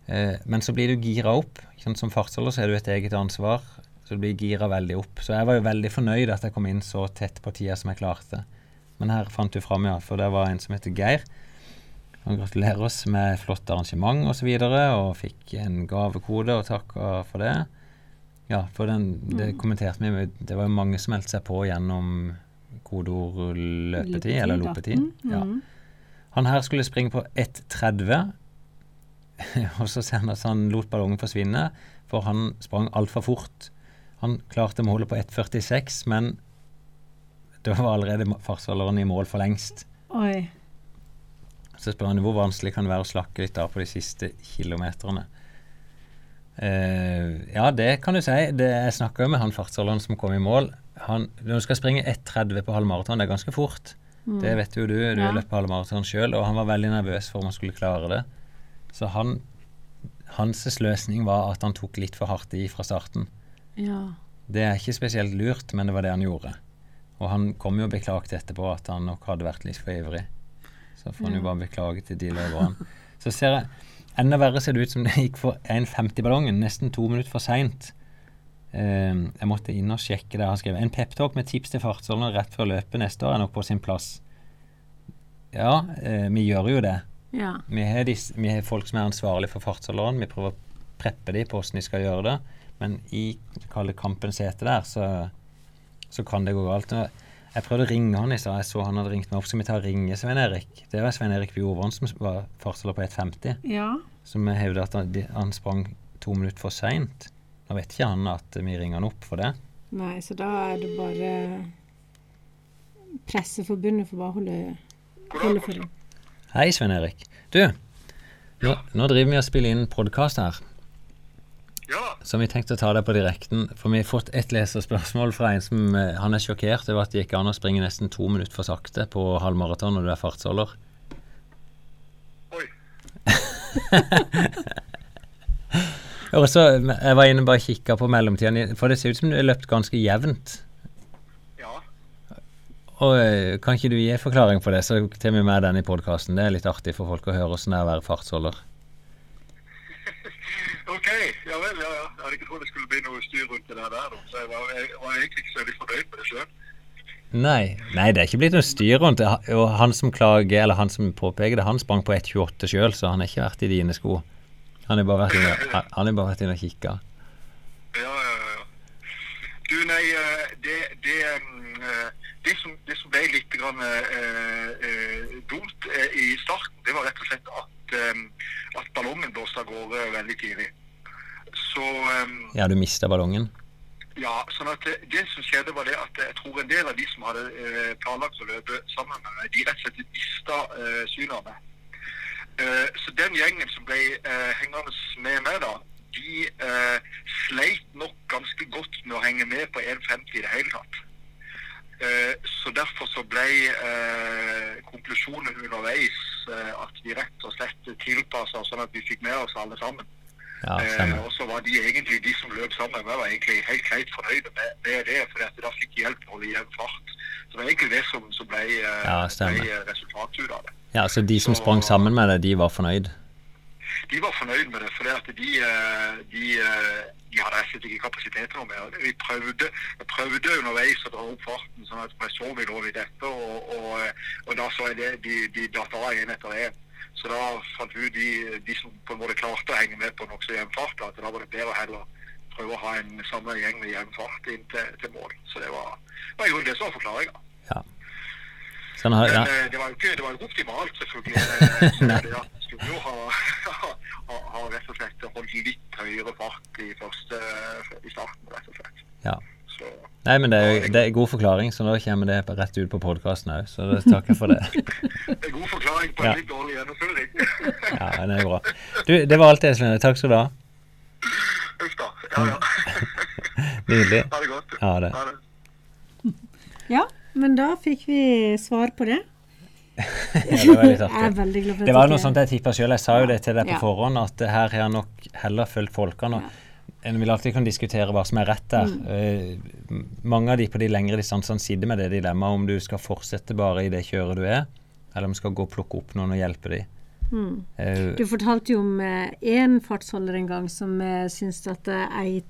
Eh, men så blir du gira opp. Sånn. Som fartsholder så er du et eget ansvar, så du blir gira veldig opp. Så jeg var jo veldig fornøyd at jeg kom inn så tett på tida som jeg klarte. Men her fant du fram, ja, for det var en som heter Geir. Han gratulerer oss med flott arrangement osv., og, så videre, og fikk en gavekode og takka for det. Ja, for den, det kommenterte vi Det var jo mange som meldte seg på gjennom kodeord løpetid, eller lopetid. 18. Ja. Han her skulle springe på 1,30, og så ser han at han lot ballongen forsvinne, for han sprang altfor fort. Han klarte målet på 1,46, men da var allerede fartsholderen i mål for lengst. Oi. Så spør han hvor vanskelig kan det være å slakke litt av på de siste kilometerne. Uh, ja, det kan du si. Det, jeg snakka med han fartsholderen som kom i mål. Han, når du skal springe 1,30 på halvmaraton, det er ganske fort. Det vet jo du, du Ja. på halvmaraton sjøl, og han var veldig nervøs for om han skulle klare det. Så han, hans løsning var at han tok litt for hardt i fra starten. Ja. Det er ikke spesielt lurt, men det var det han gjorde. Og han kom jo og beklagte etterpå at han nok hadde vært litt for ivrig. Så får han jo bare beklage til de løperne. Så ser jeg Enda verre ser det ut som det gikk for 1,50-ballongen, nesten to minutter for seint. Eh, jeg måtte inn og sjekke det. Han skrev en peptalk med tips til fartsholderne rett før løpet neste år er nok på sin plass. Ja, eh, vi gjør jo det. Ja. Vi har, dis- vi har folk som er ansvarlige for fartsholderne. Vi prøver å preppe dem på hvordan de skal gjøre det. Men i kalde kampens hete der, så, så kan det gå galt. Jeg prøvde å ringe han i stad. Jeg så han hadde ringt meg opp. Skal vi ta og ringe Svein Erik? Det var Svein Erik Bjorvann som var fartsholder på 1,50. ja. Som hevder at han, han sprang to minutter for seint. Nå vet ikke han at vi ringer han opp for det. Nei, så da er det bare Presseforbundet får bare holde, holde for det. Hei, Svein Erik. Du, nå, nå driver vi og spiller inn podkast her. Ja, Så vi tenkte å ta det på direkten, for vi har fått et leserspørsmål fra en som eh, han er sjokkert over at det gikk an å springe nesten to minutter for sakte på halvmaraton når du er fartsholder. oi. Og så, Jeg var inne og bare kikka på mellomtiden, for det ser ut som du har løpt ganske jevnt. Ja. Og eh, Kan ikke du gi en forklaring på det, så tar vi med den i podkasten. Det er litt artig for folk å høre åssen det er å være fartsholder. Ok, ja vel, ja, ja. Jeg hadde ikke trodd det skulle bli noe styr rundt det der, da. så jeg var, jeg var egentlig ikke så veldig fornøyd med det sjøl. Nei, nei, det er ikke blitt noe styr rundt det. Og han som klager, eller han som påpeker det, han sprang på 1,28 sjøl, så han har ikke vært i dine sko. Han er bare vært inne, han er bare vært inne og kikka. Ja, ja, ja. Du, nei, eh, det, det, mm, eh, det, som, det som ble litt grann, eh, eh, dumt eh, i starten, det var rett og slett at, at ballongen blåste av gårde veldig tidlig. Så Ja, du mista ballongen? ja, sånn at det, det som skjedde var det at jeg tror en del av de som hadde planlagt å løpe sammen med meg, de rett og slett mista synet av meg. Eh, så den gjengen som ble eh, hengende med meg da, de eh, sleit nok ganske godt med å henge med på 1,50 i det hele tatt. Så derfor så ble eh, konklusjonen underveis eh, at vi rett og slett tilpassa sånn at vi fikk med oss alle sammen. Ja, Eh, og så var de egentlig, de som løp sammen med meg, var egentlig helt greit fornøyde med, med det, for da fikk de hjelp til å holde jevn fart. Så det var egentlig det som, som ble, eh, Ja, ble resultatet ut av det. Ja, Så de som sprang sammen med deg, de var fornøyd? De var fornøyd med det, for at de, eh, de, eh, de hadde rett og slett ikke kapasitet til noe mer. Vi prøvde, prøvde underveis å dra opp farten, sånn at jeg så vi lå i dette, og, og, eh, og da så jeg det, de, de datt av en etter en. Så da fant vi ut de, de som på en måte klarte å henge med på nokså jevn fart, at da var det bedre heller prøve å ha en samme gjeng med jevn fart inn til, til mål. Så det var, var jo det som var forklaringa. Ja. Sånn har, ja. eh, det var jo ikke, det var jo ikke optimalt, selvfølgelig. Eh, så det skulle jo ha, ha, ha rett og slett holdt litt høyere fart i første i starten, rett og slett. ja. Så Nei, men det er, jo- det er god forklaring, så nå kommer det rett ut på podkasten òg. Så det takker for det. det er god forklaring på en Ja. litt dårlig gjennomføring. Ja, det er bra. Du, det var alt det, Svein. Takk skal du ha. Uff da. Ja, ja. Nydelig. Ha det godt. Ha det. Ha det. Ja, men da fikk vi svar på det. Ja, det var Jeg er veldig glad for Det var noe sånt jeg tippa sjøl. Jeg sa jo det til deg på Ja. forhånd, at det her har jeg nok heller fulgt folkene. og En vil alltid kunne diskutere hva som er rett der. Mm. Eh, mange av de på de lengre distansene sitter med det dilemmaet om du skal fortsette bare i det kjøret du er, eller om du skal gå og plukke opp noen og hjelpe dem. Mm. Uh, Du fortalte jo om én fartsholder en gang som uh, syntes at eh, ei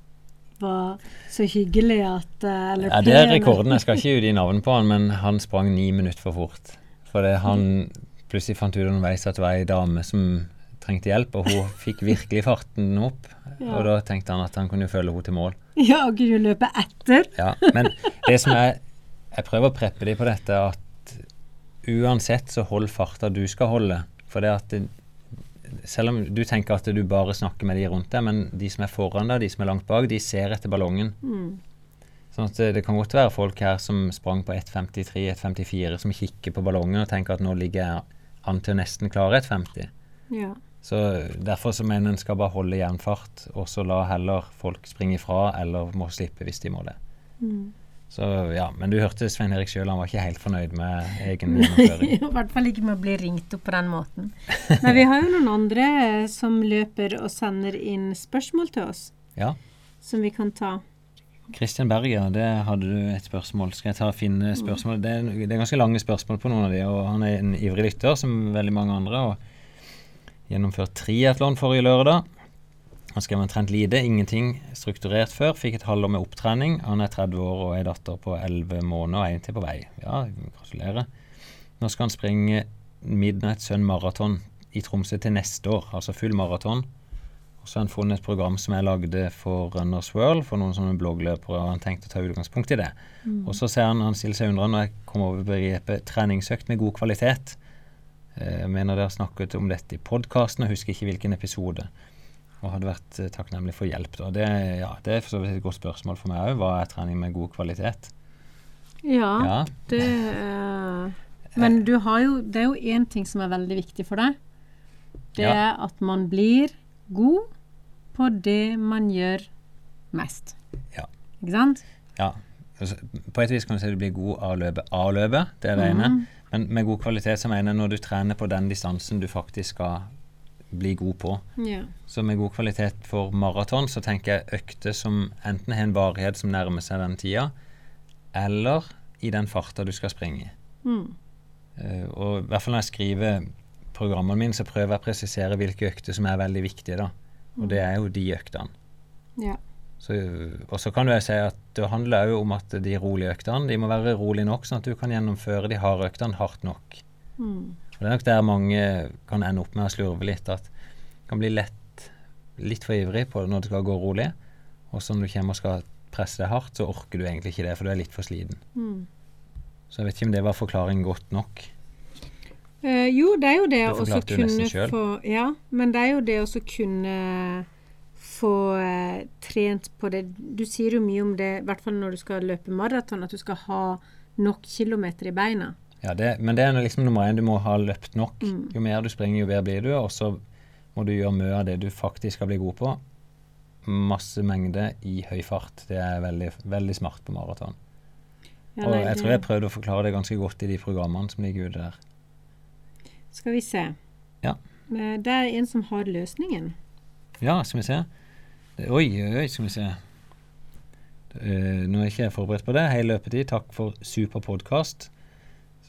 var så hyggelig at eh, eller Ja, det er rekorden. Jeg skal ikke gi navn på han, men han sprang ni minutter for fort. Fordi han plutselig fant ut underveis at det var ei dame som trengte hjelp, og hun fikk virkelig farten opp. Ja. Og da tenkte han at han kunne følge henne til mål. Ja, og kunne løpe etter. Ja, Men det som er Jeg prøver å preppe dem på dette at uansett så hold farta du skal holde. For det at det, selv om du tenker at du bare snakker med de rundt deg, men de som er foran deg, de som er langt bak, de ser etter ballongen. Mm. Sånn at det, kan godt være folk her som sprang på 1,53, 1,54, som kikker på ballongen og tenker at nå ligger jeg an til å nesten klare 1,50. Ja. Så Derfor så mener en skal bare holde jevn fart, og så la heller folk springe ifra eller må slippe hvis de må det. Mm. Så ja, Men du hørte Svein Erik sjøl, han var ikke helt fornøyd med egen gjennomføring. I hvert fall ikke med å bli ringt opp på den måten. Men vi har jo noen andre eh, som løper og sender inn spørsmål til oss, Ja. som vi kan ta. Kristian Berger, det hadde du et spørsmål. Skal jeg ta og finne spørsmål? Det er, det er ganske lange spørsmål på noen av de, og han er en ivrig lytter, som veldig mange andre. og Gjennomført triatlon forrige lørdag. Han skrev omtrent lite, ingenting strukturert før. Fikk et halvår med opptrening. Han er 30 år og ei datter på 11 måneder og en til på vei. Ja, gratulerer. Nå skal han springe Midnight Sun Marathon i Tromsø til neste år, altså full maraton. Og så har han funnet et program som jeg lagde for Runners World, for noen sånne bloggløpere, og han tenkte å ta utgangspunkt i det. Og så ser han, han stiller seg undrende når jeg kommer over begrepet treningsøkt med god kvalitet. Eh, Jeg mener dere har snakket om dette i podkasten, og husker ikke hvilken episode. Og hadde vært eh, takknemlig for hjelp. Da. Det, ja, det er for så vidt et godt spørsmål for meg òg. Hva er trening med god kvalitet? Ja, Ja, det er, Men du har jo Det er jo én ting som er veldig viktig for deg. Det Ja. er at man blir god på det man gjør mest. Ja. Ikke sant? ja. Altså, På et vis kan du si du blir god av å løpe av løpet, det er det ene. Men med god kvalitet så mener jeg når du trener på den distansen du faktisk skal bli god på. Ja. Så med god kvalitet for maraton så tenker jeg økter som enten har en varighet som nærmer seg den tida, eller i den farta du skal springe. Mm. Uh, og i hvert fall når jeg skriver programmene mine, så prøver jeg å presisere hvilke økter som er veldig viktige, da. Og det er jo de øktene. ja. Så, og så kan du si at det handler òg om at de rolige øktene de må være rolige nok, sånn at du kan gjennomføre de harde øktene hardt nok. Mm. Og Det er nok der mange kan ende opp med å slurve litt. At du kan bli lett litt for ivrig på når det skal gå rolig. Og så når du kommer og skal presse deg hardt, så orker du egentlig ikke det, for du er litt for sliten. Mm. Så jeg vet ikke om det var forklaringen godt nok. Eh, jo, det er jo det Det å kunne få Ja, men det er jo det å kunne få eh, trent på det. Du sier jo mye om det, i hvert fall når du skal løpe maraton, at du skal ha nok kilometer i beina. Ja, det, men det er liksom nummer én. Du må ha løpt nok. Mm. Jo mer du springer, jo bedre blir du. Og så må du gjøre mye av det du faktisk skal bli god på. Masse mengde i høy fart. Det er veldig, veldig smart på maraton. Ja, og jeg tror jeg prøvde å forklare det ganske godt i de programmene som ligger ute der. Skal vi se. Ja. Det er en som har løsningen. Ja, skal vi se. Oi, oi, oi, skal vi se. Uh, nå er jeg ikke jeg forberedt på det. Hei, løpetid. Takk for super podkast.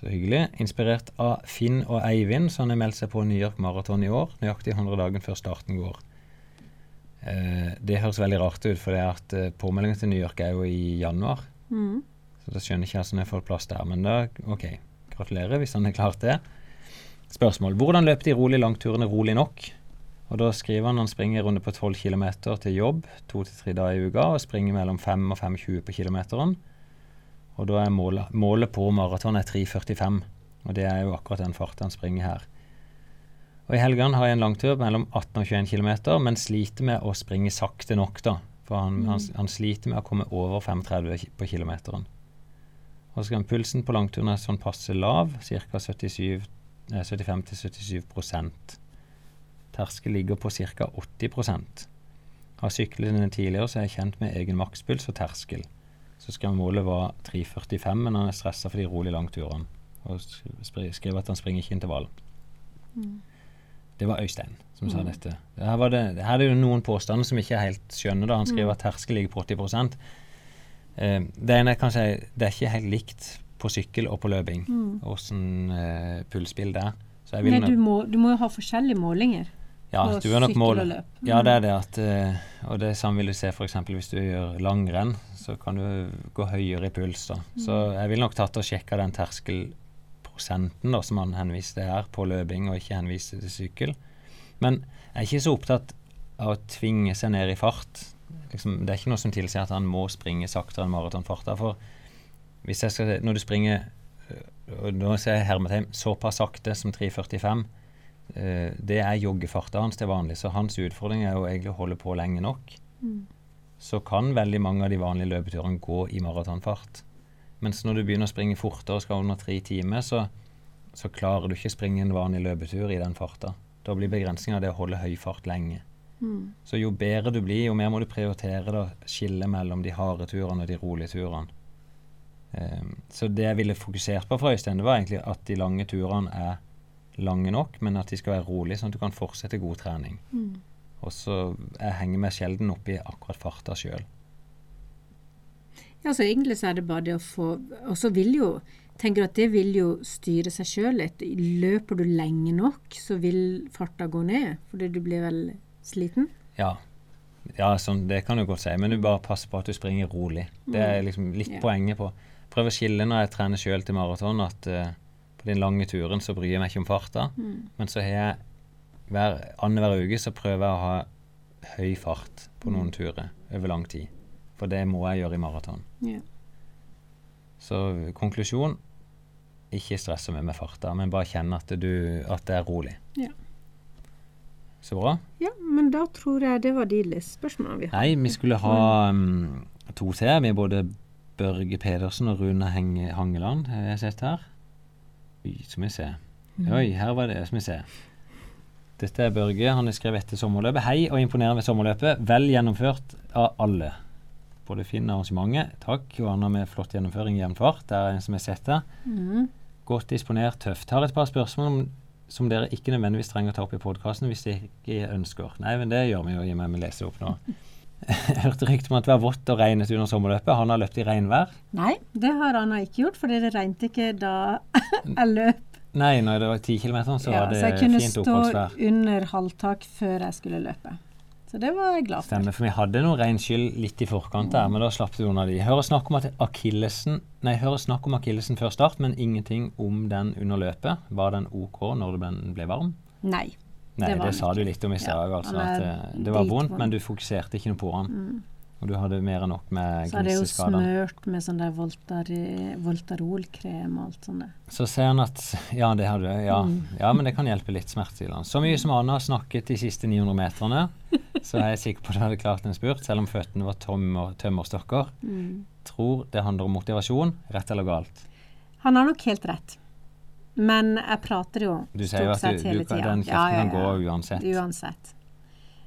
Så hyggelig. Inspirert av Finn og Eivind, han har meldt seg på New York Marathon i år. Nøyaktig 100 dager før starten går. Eh, det høres veldig rart ut, for det er at eh, påmeldingen til New York er jo i januar. Mm. Så da skjønner ikke jeg hvordan jeg får plass der. Men da, OK. Gratulerer hvis han har klart det. Spørsmål. Hvordan løp de rolig langturene rolig nok? Og da skriver han han springer runde på 12 km til jobb to til tre dager i uka, og springer mellom 5 og 5,20 på kilometeren. Og da er målet, målet på maraton er 3,45. Og det er jo akkurat den farten han springer her. Og i helgene har jeg en langtur mellom 18 og 21 km, men sliter med å springe sakte nok, da. For han, han, han sliter med å komme over 5,30 på kilometeren. Og så skal pulsen på langturen er sånn passe lav, ca. 75-77% Terskel ligger på ca. 80% Har syklet tidligere, så er jeg kjent med egen makspuls og terskel. Så skrev målet var 3,45, men han er stressa for de rolige langturene. Og sk- skrev at han springer ikke intervall. Det var Øystein som sa dette. Her, var det, her er det jo noen påstander som ikke er helt skjønne. da Han skrev at terskel ligger på 80 eh, Det ene er kanskje det er ikke helt likt på sykkel og på løping åssen eh, pulsbildet er. Så jeg vil Nei, du må, du må jo ha forskjellige målinger. Ja, du er nok mål. og. Ja, det er det at eh, Og det samme vil du se f.eks. hvis du gjør langrenn, så kan du gå høyere i puls. da. Så jeg vil nok tatt og sjekka den terskelprosenten da, som han henviste her, på løping, og ikke henviste til sykkel. Men jeg er ikke så opptatt av å tvinge seg ned i fart. Liksom, det er ikke noe som tilsier at han må springe saktere enn maratonfarta. For hvis jeg skal, når du springer øh, og nå ser jeg hermetegn såpass sakte som 3.45 eh, Det er joggefarta hans til vanlig, så hans utfordring er jo egentlig å holde på lenge nok. Så kan veldig mange av de vanlige løpeturene gå i maratonfart. Mens når du begynner å springe fortere og skal under tre timer, så, så klarer du ikke springe en vanlig løpetur i den farta. Da blir begrensninga det å holde høy fart lenge. Så jo bedre du blir, jo mer må du prioritere da, skille mellom de harde turene og de rolige turene. Um, så det jeg ville fokusert på fra Øystein, det var egentlig at de lange turene er lange nok, men at de skal være rolige, sånn at du kan fortsette god trening. Og så jeg henger meg sjelden opp i akkurat farta sjøl. Ja, så egentlig så er det bare det å få Og så vil jo tenker at det vil jo styre seg sjøl litt. Løper du lenge nok, så vil farta gå ned, fordi du blir vel sliten. Ja. ja, sånn, det kan du godt si, men du bare passer på at du springer rolig. Det er liksom litt Ja. poenget på Prøv å skille når jeg trener sjøl til maraton, at eh, på den lange turen så bryr jeg meg ikke om farta, men så har jeg hver annenhver uke så prøver jeg å ha høy fart på noen turer over lang tid. For det må jeg gjøre i maraton. Yeah. Så konklusjon ikke stresse med med farta, men bare kjenne at, du, at det er rolig. Yeah. Så bra. ja, men da tror jeg det var de spørsmålene vi hadde. Nei, vi skulle ha um, to til. Vi er både Børge Pedersen og Rune Hangeland Hangeland, har sett her. Oi, skal vi se. Oi, her var det. Skal vi se. Dette er Børge. Han har skrevet etter sommerløpet. Hei og imponerende med sommerløpet. Vel gjennomført av alle. Både Finn arrangementet, takk, og han har med flott gjennomføring i jevn fart. Det er en som har sett det. Mm. Godt disponert, tøft. Har et par spørsmål om, som dere ikke nødvendigvis trenger å ta opp i podkasten hvis dere ikke ønsker. Nei, men det gjør vi jo i og med vi leser opp nå. Jeg hørte rykte om at det var vått og regnet under sommerløpet. Han har løpt i regnvær. Nei, det har han ikke gjort, for det regnet ikke da jeg løp. Nei, når det var ti kilometer, så Ja, var det så jeg kunne stå under halvtak før jeg skulle løpe. Så det var jeg glad for. Stemmer, for vi hadde noe regnskyll litt i forkant der, men da slapp du unna de. Hører snakk om snakk om akillesen før start, men ingenting om den under løpet. Var den OK når den ble varm? Nei. Nei, Det det, sa du litt om i stad, altså. At eh, det var vondt, men du fokuserte ikke noe på han. Og du hadde mer enn nok med Så hadde jeg jo smurt med sånn der Voltari- Voltarolkrem og alt sånt. Så ser han at Ja, det hadde du. Ja. Mm. ja, men det kan hjelpe litt smertestillende. Så mye som Anna har snakket de siste 900 meterne, så er jeg sikker på at du hadde klart en spurt, selv om føttene var tømmer, tømmerstokker. Mm. Tror det handler om motivasjon, rett eller galt. Han har nok helt rett. Men jeg prater jo Du sier stort sett hele tida. den kjeften kan gå uansett. Uansett.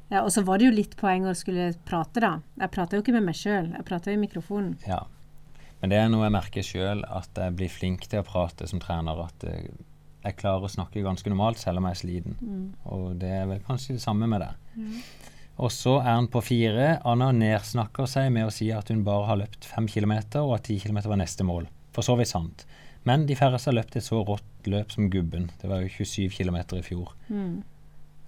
Ja, og så var det jo litt poeng å skulle prate, da. Jeg prater jo ikke med meg sjøl, jeg prater jo i mikrofonen. Ja. Men det er noe jeg merker sjøl, at jeg blir flink til å prate som trener. At eh, jeg klarer å snakke ganske normalt selv om jeg er sliten. Mm. Og det er vel kanskje det samme med det. Og så er han på fire. Anna nedsnakker seg med å si at hun bare har løpt fem kilometer, og at ti kilometer var neste mål. For så vidt sant. Men de færreste har løpt et så rått løp som Gubben. Det var jo 27 kilometer i fjor. Mm.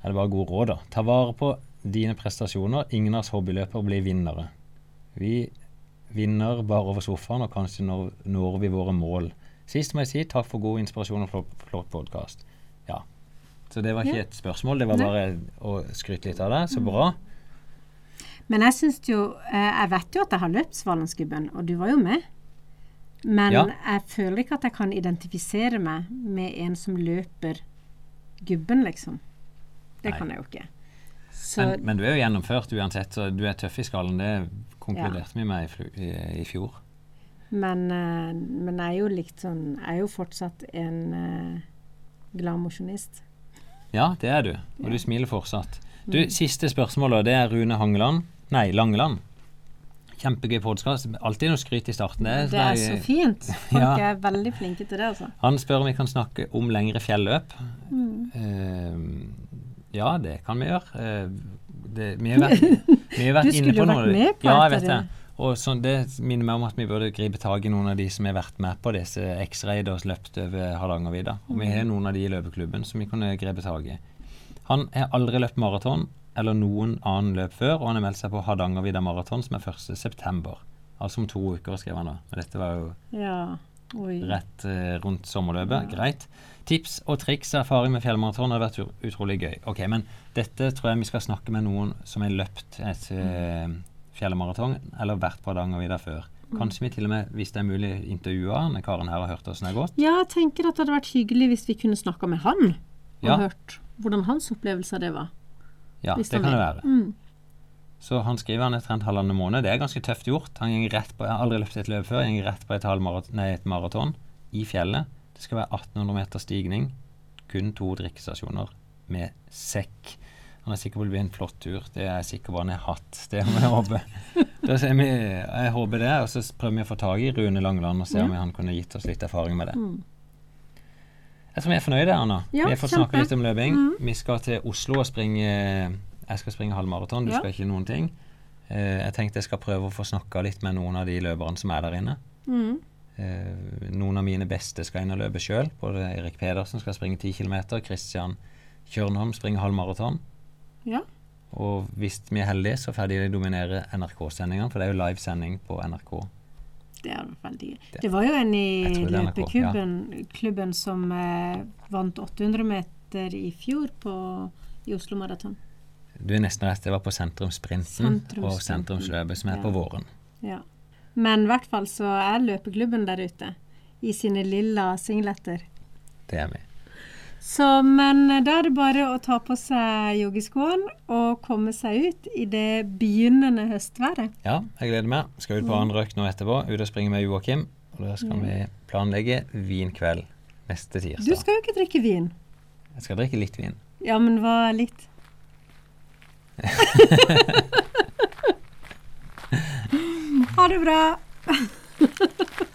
Er det bare gode råd, da? Ta vare på dine prestasjoner. Ingen av oss hobbyløpere blir vinnere. Vi vinner bare over sofaen, og kanskje når, når vi våre mål. Sist må jeg si takk for god inspirasjon og flott, flott podkast. Ja. Så det var ikke Ja. et spørsmål, det var bare å skryte litt av det. Så bra. Men jeg syns jo eh, Jeg vet jo at jeg har løpt Svalandsgubben, og du var jo med. Men Ja. jeg føler ikke at jeg kan identifisere meg med en som løper gubben, liksom. Det Nei. kan jeg jo ikke. Men, men du er jo gjennomført uansett, så du er tøff i skallen. Det konkluderte vi med i, i, i fjor. Men, uh, men jeg er jo likt sånn Jeg er jo fortsatt en uh, glad mosjonist. Ja, det er du. Og du smiler fortsatt. Du, Siste spørsmål, og Det er Rune Hangeland. Nei, Langeland. Kjempegøy podkast. Alltid noe skryt i starten. Det, Det er så sånn- fint. Folk Ja. er veldig flinke til det, altså. Han spør om vi kan snakke om lengre fjelløp. Mm. Uh, ja, det kan vi gjøre. Uh, det, vi har vært, vi har vært Du skulle jo vært med på ja, jeg vet det. Og sånn, det minner meg om at vi burde gripe tak i noen av de som har vært med på disse X-Raiders løpt over Hardangervidda. Og vi har Mm. noen av de i løpeklubben som vi kunne grepet tak i. Han har aldri løpt maraton eller noen annen løp før, og han har meldt seg på Hardangervidda maraton som er 1.9. Altså om to uker, skrev han da. Men dette var jo Ja. Rett uh, rundt sommerløpet. Greit. Tips og triks og erfaring med fjellmaraton har vært utrolig gøy. Ok, Men dette tror jeg vi skal snakke med noen som har løpt et uh, fjellmaraton, eller vært på Hardangervidda før. Kanskje vi til og med, hvis det er mulig, intervjua han karen her og hørt åssen det har gått. Ja, jeg tenker at det hadde vært hyggelig hvis vi kunne snakka med han, og Ja. hørt hvordan hans opplevelse av det var. Ja, det kan det være. Mm. Så han skriver han er trent halvannen måned. Det er ganske tøft gjort. Han gikk rett på, Jeg har aldri løpt et løp før. Han gikk rett på et, halvmarat- nei, et maraton i fjellet. Det skal være 1800 meter stigning. Kun to drikkestasjoner med sekk. Han er sikker på det blir en flott tur. Det er jeg sikker på han har hatt. Det må jeg håpe. Da ser vi, jeg håper det, og så prøver vi å få tak i Rune Langeland og se om han kunne gitt oss litt erfaring med det. Mm. Jeg tror vi er fornøyde, Anna. Ja, vi har fått kjempe. snakke litt om løping. Vi skal til Oslo og springe Jeg skal springe halvmaraton, du Ja. skal ikke noen ting. Uh, jeg tenkte jeg skal prøve å få snakka litt med noen av de løperne som er der inne. Mm. Uh, noen av mine beste skal inn og løpe sjøl. Både Erik Pedersen skal springe 10 km, Christian Kjørnholm springer halvmaraton. Ja. Og hvis vi er heldige, så får de dominere NRK-sendingene, for det er jo livesending på NRK. Det er veldig de. Det- Det var jo en i løpeklubben klubben som eh, vant 800 meter i fjor på, i Oslo Maraton. Du er nesten rett, det var på sentrumssprinten og sentrumsløpet, som er Ja. på våren. Ja. Men i hvert fall så er løpeklubben der ute i sine lilla singleter. Det er vi. Så, men da er det bare å ta på seg joggeskoene og komme seg ut i det begynnende høstværet. Ja, jeg gleder meg. Skal ut på annen røyk nå etterpå. Ut og springe med Joakim. Og da skal vi planlegge vinkveld neste tirsdag. Du skal jo ikke drikke vin. Jeg skal drikke litt vin. Ja, men hva litt? ha det bra.